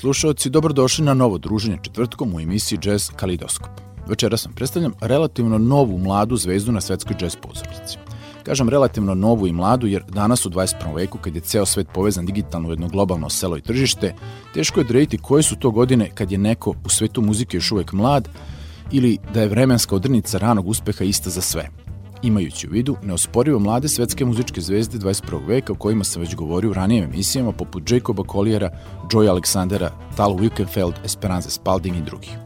slušalci, dobrodošli na novo druženje četvrtkom u emisiji Jazz Kalidoskop. Večera sam predstavljam relativno novu mladu zvezdu na svetskoj jazz pozornici. Kažem relativno novu i mladu jer danas u 21. veku kad je ceo svet povezan digitalno u jedno globalno selo i tržište, teško je odrediti koje su to godine kad je neko u svetu muzike još uvek mlad ili da je vremenska odrnica ranog uspeha ista za sve – imajući u vidu neosporivo mlade svetske muzičke zvezde 21. veka o kojima sam već govorio u ranijim emisijama poput Jacoba Colliera, Joy Alexandera, Tal Wilkenfeld, Esperanza Spalding i drugih.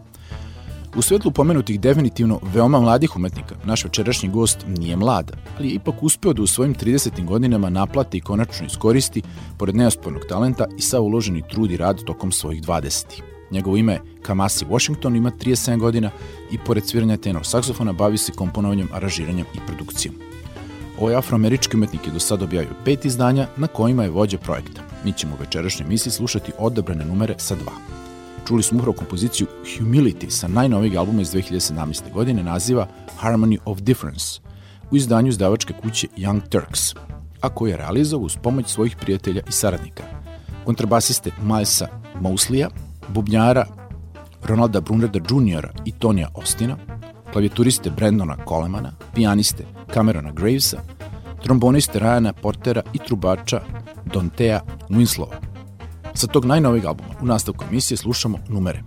U svetlu pomenutih definitivno veoma mladih umetnika, naš večerašnji gost nije mlada, ali je ipak uspeo da u svojim 30. godinama naplati i konačno iskoristi, pored neospornog talenta i sa uloženi trud i rad tokom svojih 20. Njegovo ime Kamasi Washington ima 37 godina i pored sviranja tenor saksofona bavi se komponovanjem, aranžiranjem i produkcijom. Ovaj afroamerički umetnik je do sada objavio pet izdanja na kojima je vođa projekta. Mi ćemo u večerašnjoj emisiji slušati odabrane numere sa dva. Čuli smo upravo kompoziciju Humility sa najnovijeg albuma iz 2017. godine naziva Harmony of Difference u izdanju izdavačke kuće Young Turks, a koji je realizovao uz pomoć svojih prijatelja i saradnika. Kontrabasiste Milesa Mouslija bubnjara Ronalda Brunreda Jr. i Tonija Ostina, klavijaturiste Brendona Colemana, pijaniste Camerona Gravesa, tromboniste Ryana Portera i trubača Dontea Winslova. Sa tog najnoveg albuma u nastavku emisije slušamo numere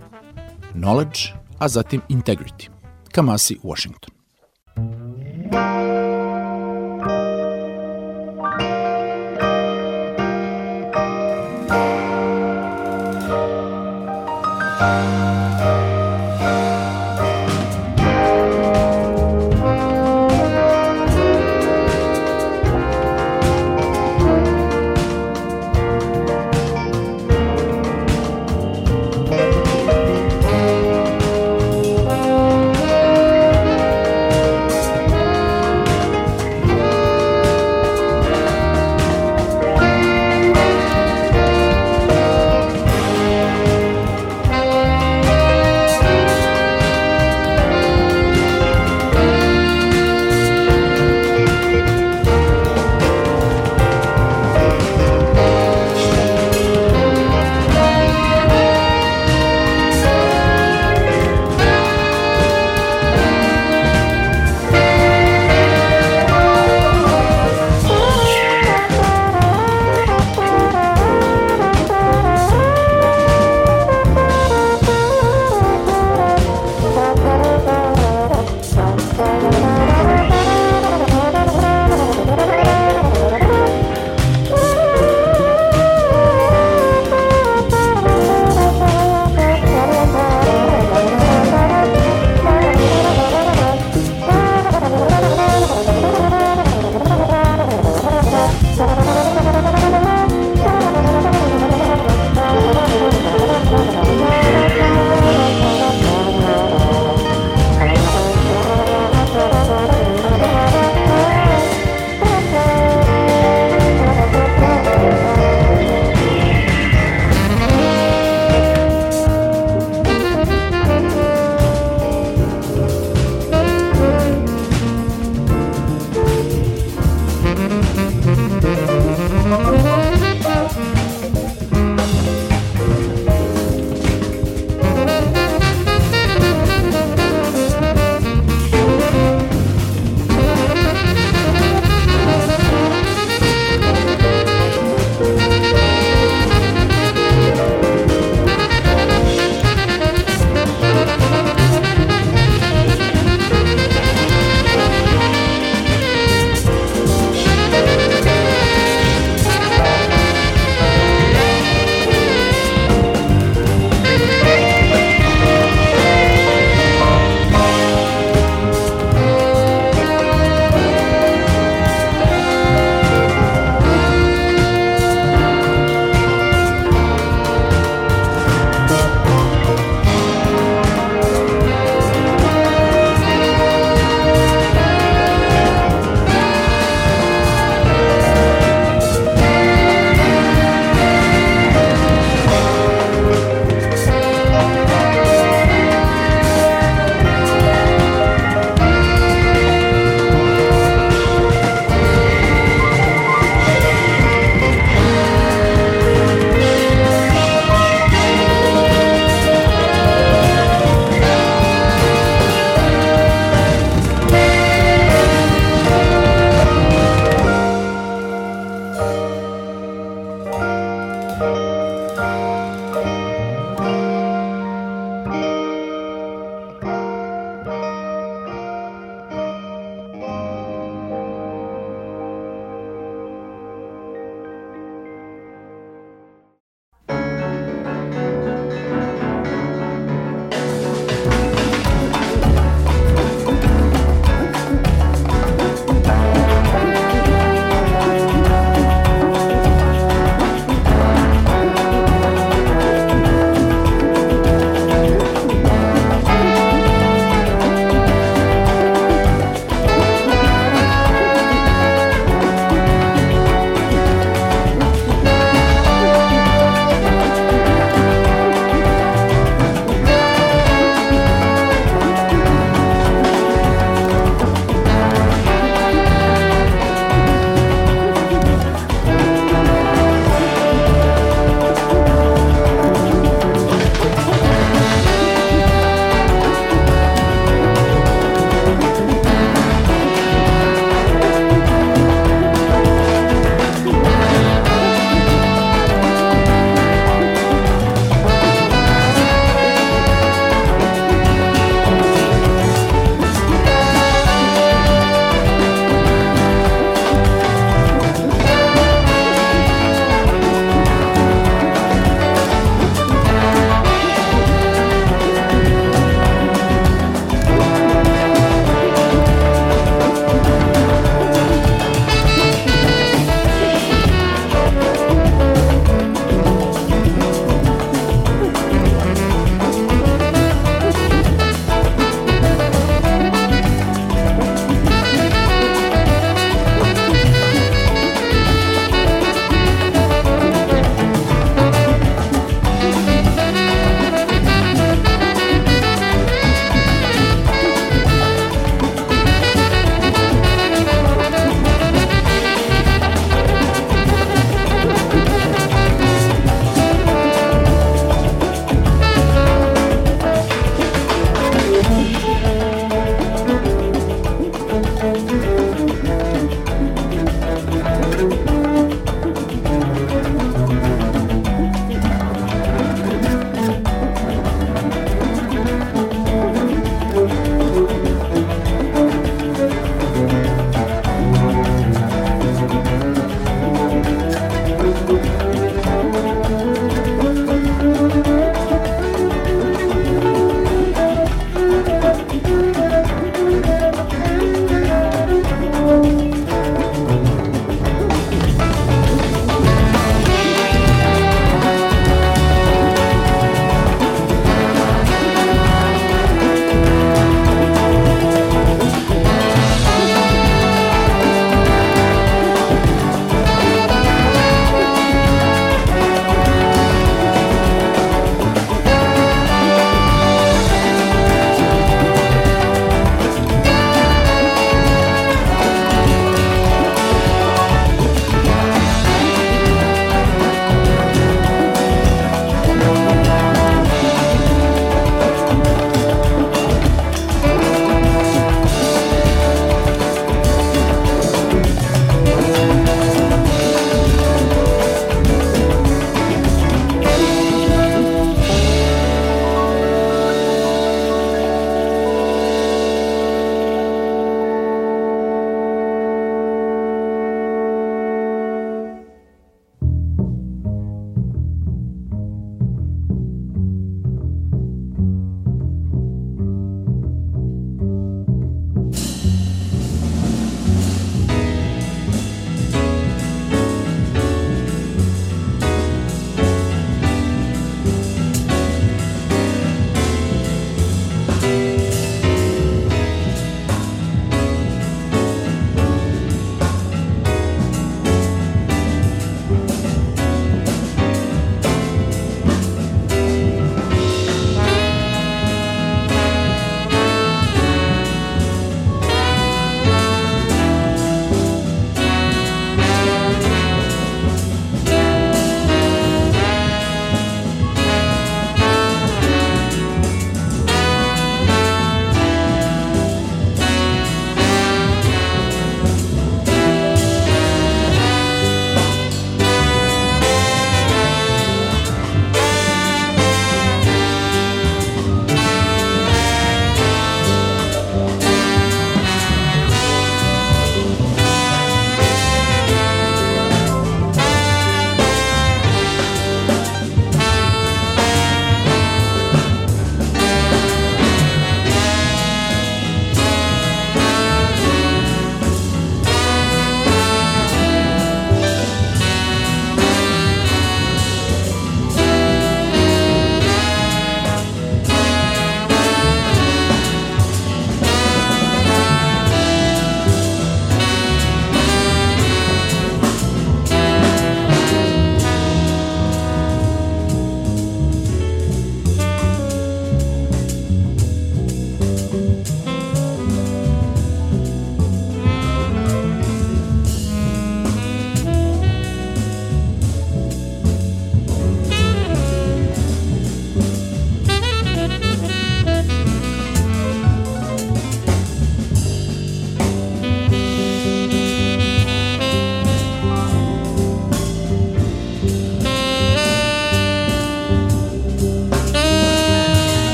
Knowledge, a zatim Integrity, Kamasi Washington. Bye.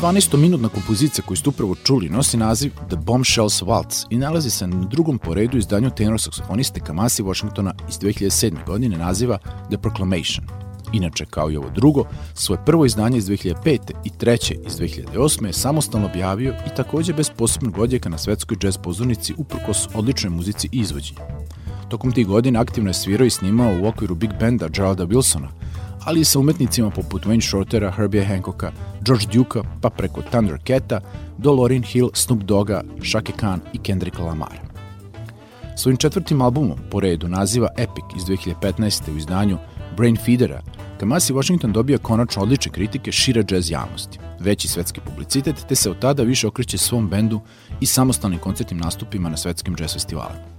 12-minutna kompozicija koju ste upravo čuli nosi naziv The Bombshells Waltz i nalazi se na drugom poredu izdanju tenor saksofoniste Kamasi Washingtona iz 2007. godine naziva The Proclamation. Inače, kao i ovo drugo, svoje prvo izdanje iz 2005. i treće iz 2008. je samostalno objavio i takođe bez posebnog odjeka na svetskoj jazz pozornici uprkos odličnoj muzici i izvođenju. Tokom tih godina aktivno je svirao i snimao u okviru big benda Geralda Wilsona, ali i sa umetnicima poput Wayne Shortera, Herbie Hancocka, George Duke-a, pa preko Thundercata do Lauryn Hill, Snoop Dogga, Shaka Khan i Kendricka Lamara. Svojim četvrtim albumom po redu naziva Epic iz 2015. u izdanju Brain Feedera, Kamasi Washington dobija konačno odlične kritike šire jazz javnosti, veći svetski publicitet, te se od tada više okreće svom bendu i samostalnim koncertnim nastupima na svetskim jazz festivalima.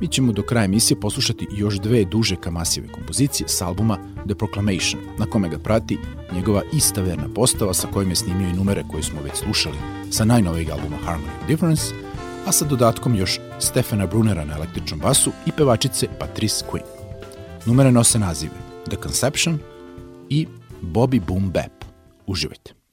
Mi ćemo do kraja emisije poslušati još dve duže Kamasijeve kompozicije s albuma The Proclamation, na kome ga prati njegova ista verna postava sa kojim je snimio i numere koje smo već slušali sa najnovijeg albuma Harmony of Difference, a sa dodatkom još Stefana Brunera na električnom basu i pevačice Patrice Quinn. Numere nose nazive The Conception i Bobby Boom Bap. Uživajte!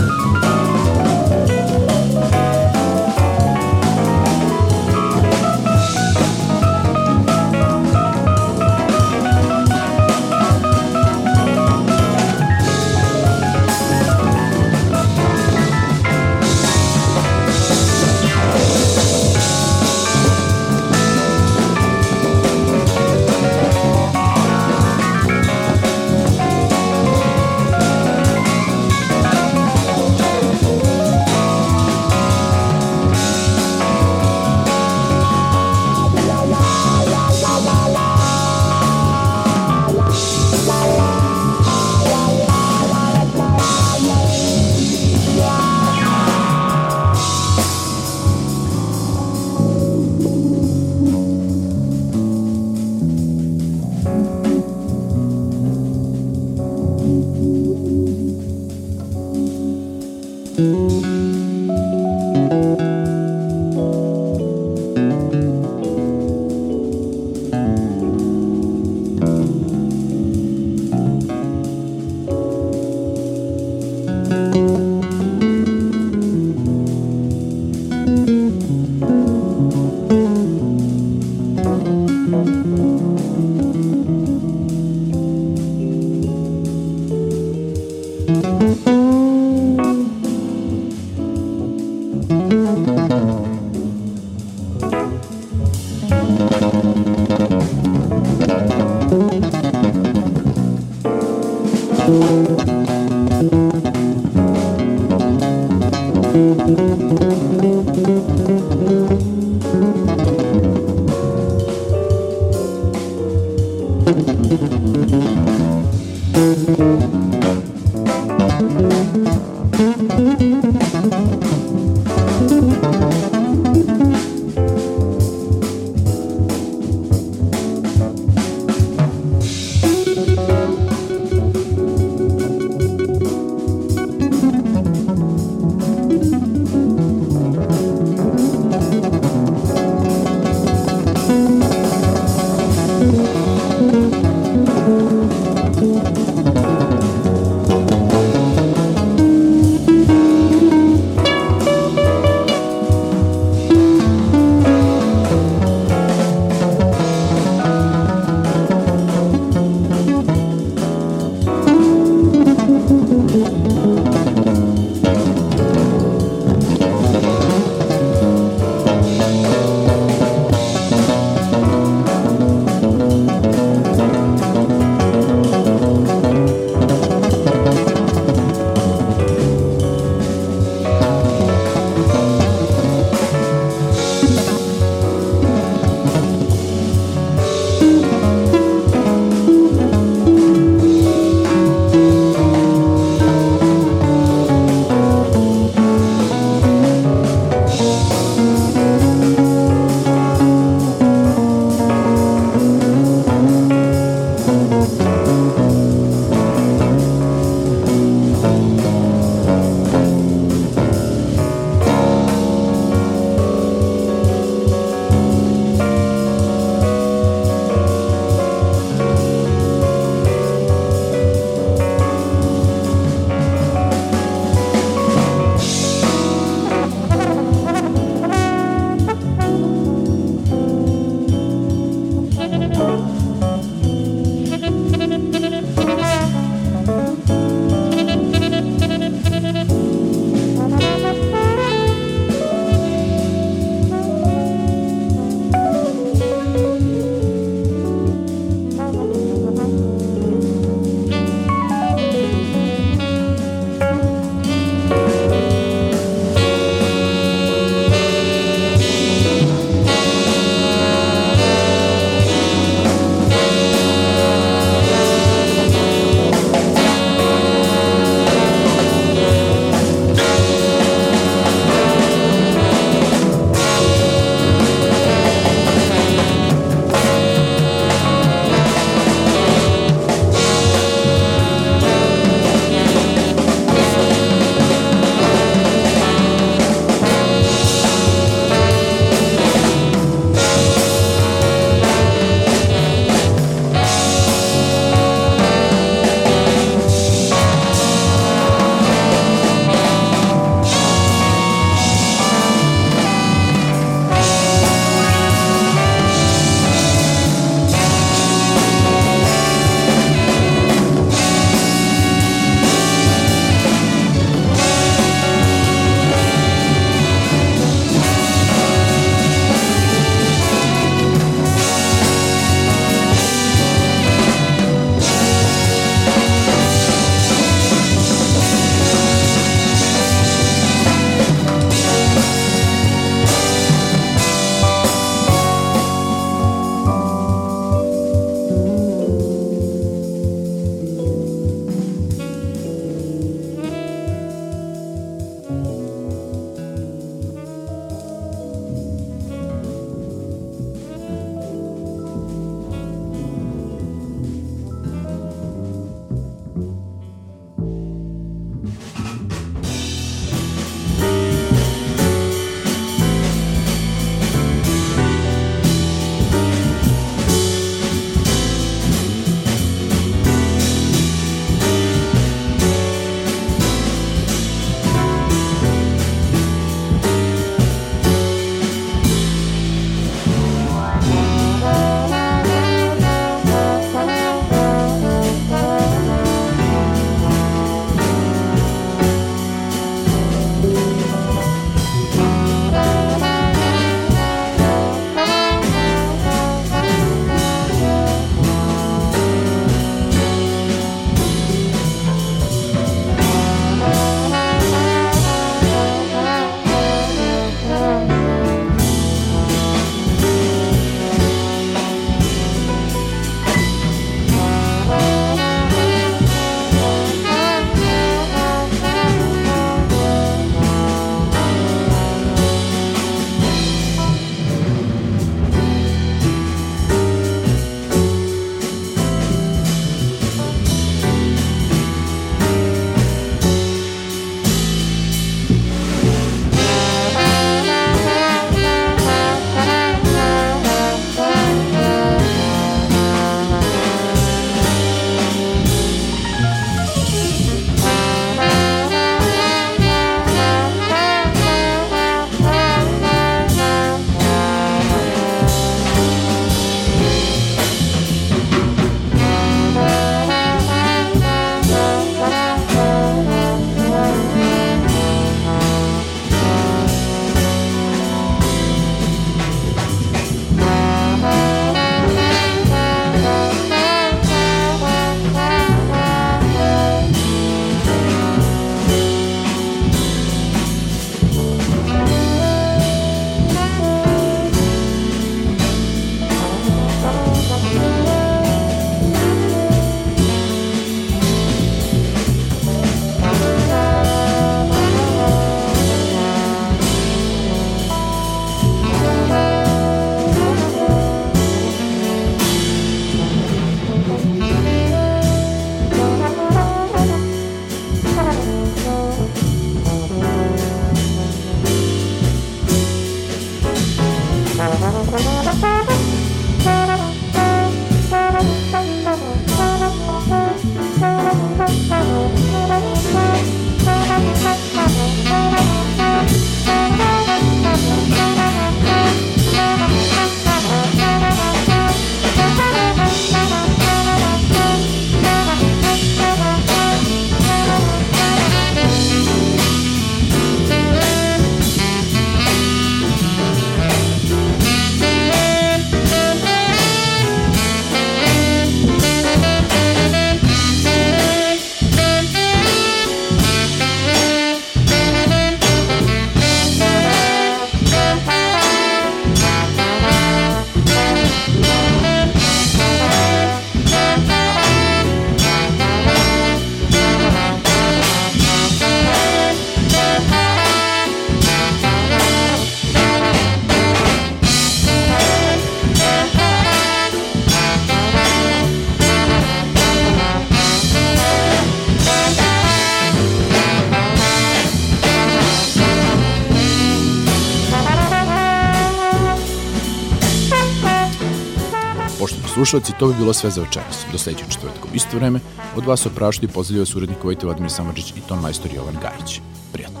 Slušalci, to bi bilo sve za večeras. Do sledećeg četvrtka u isto vreme. Od vas oprašti pozdravljaju vas urednik Vojte Vladimir Samadžić i ton majstor Jovan Gajić. Prijatno.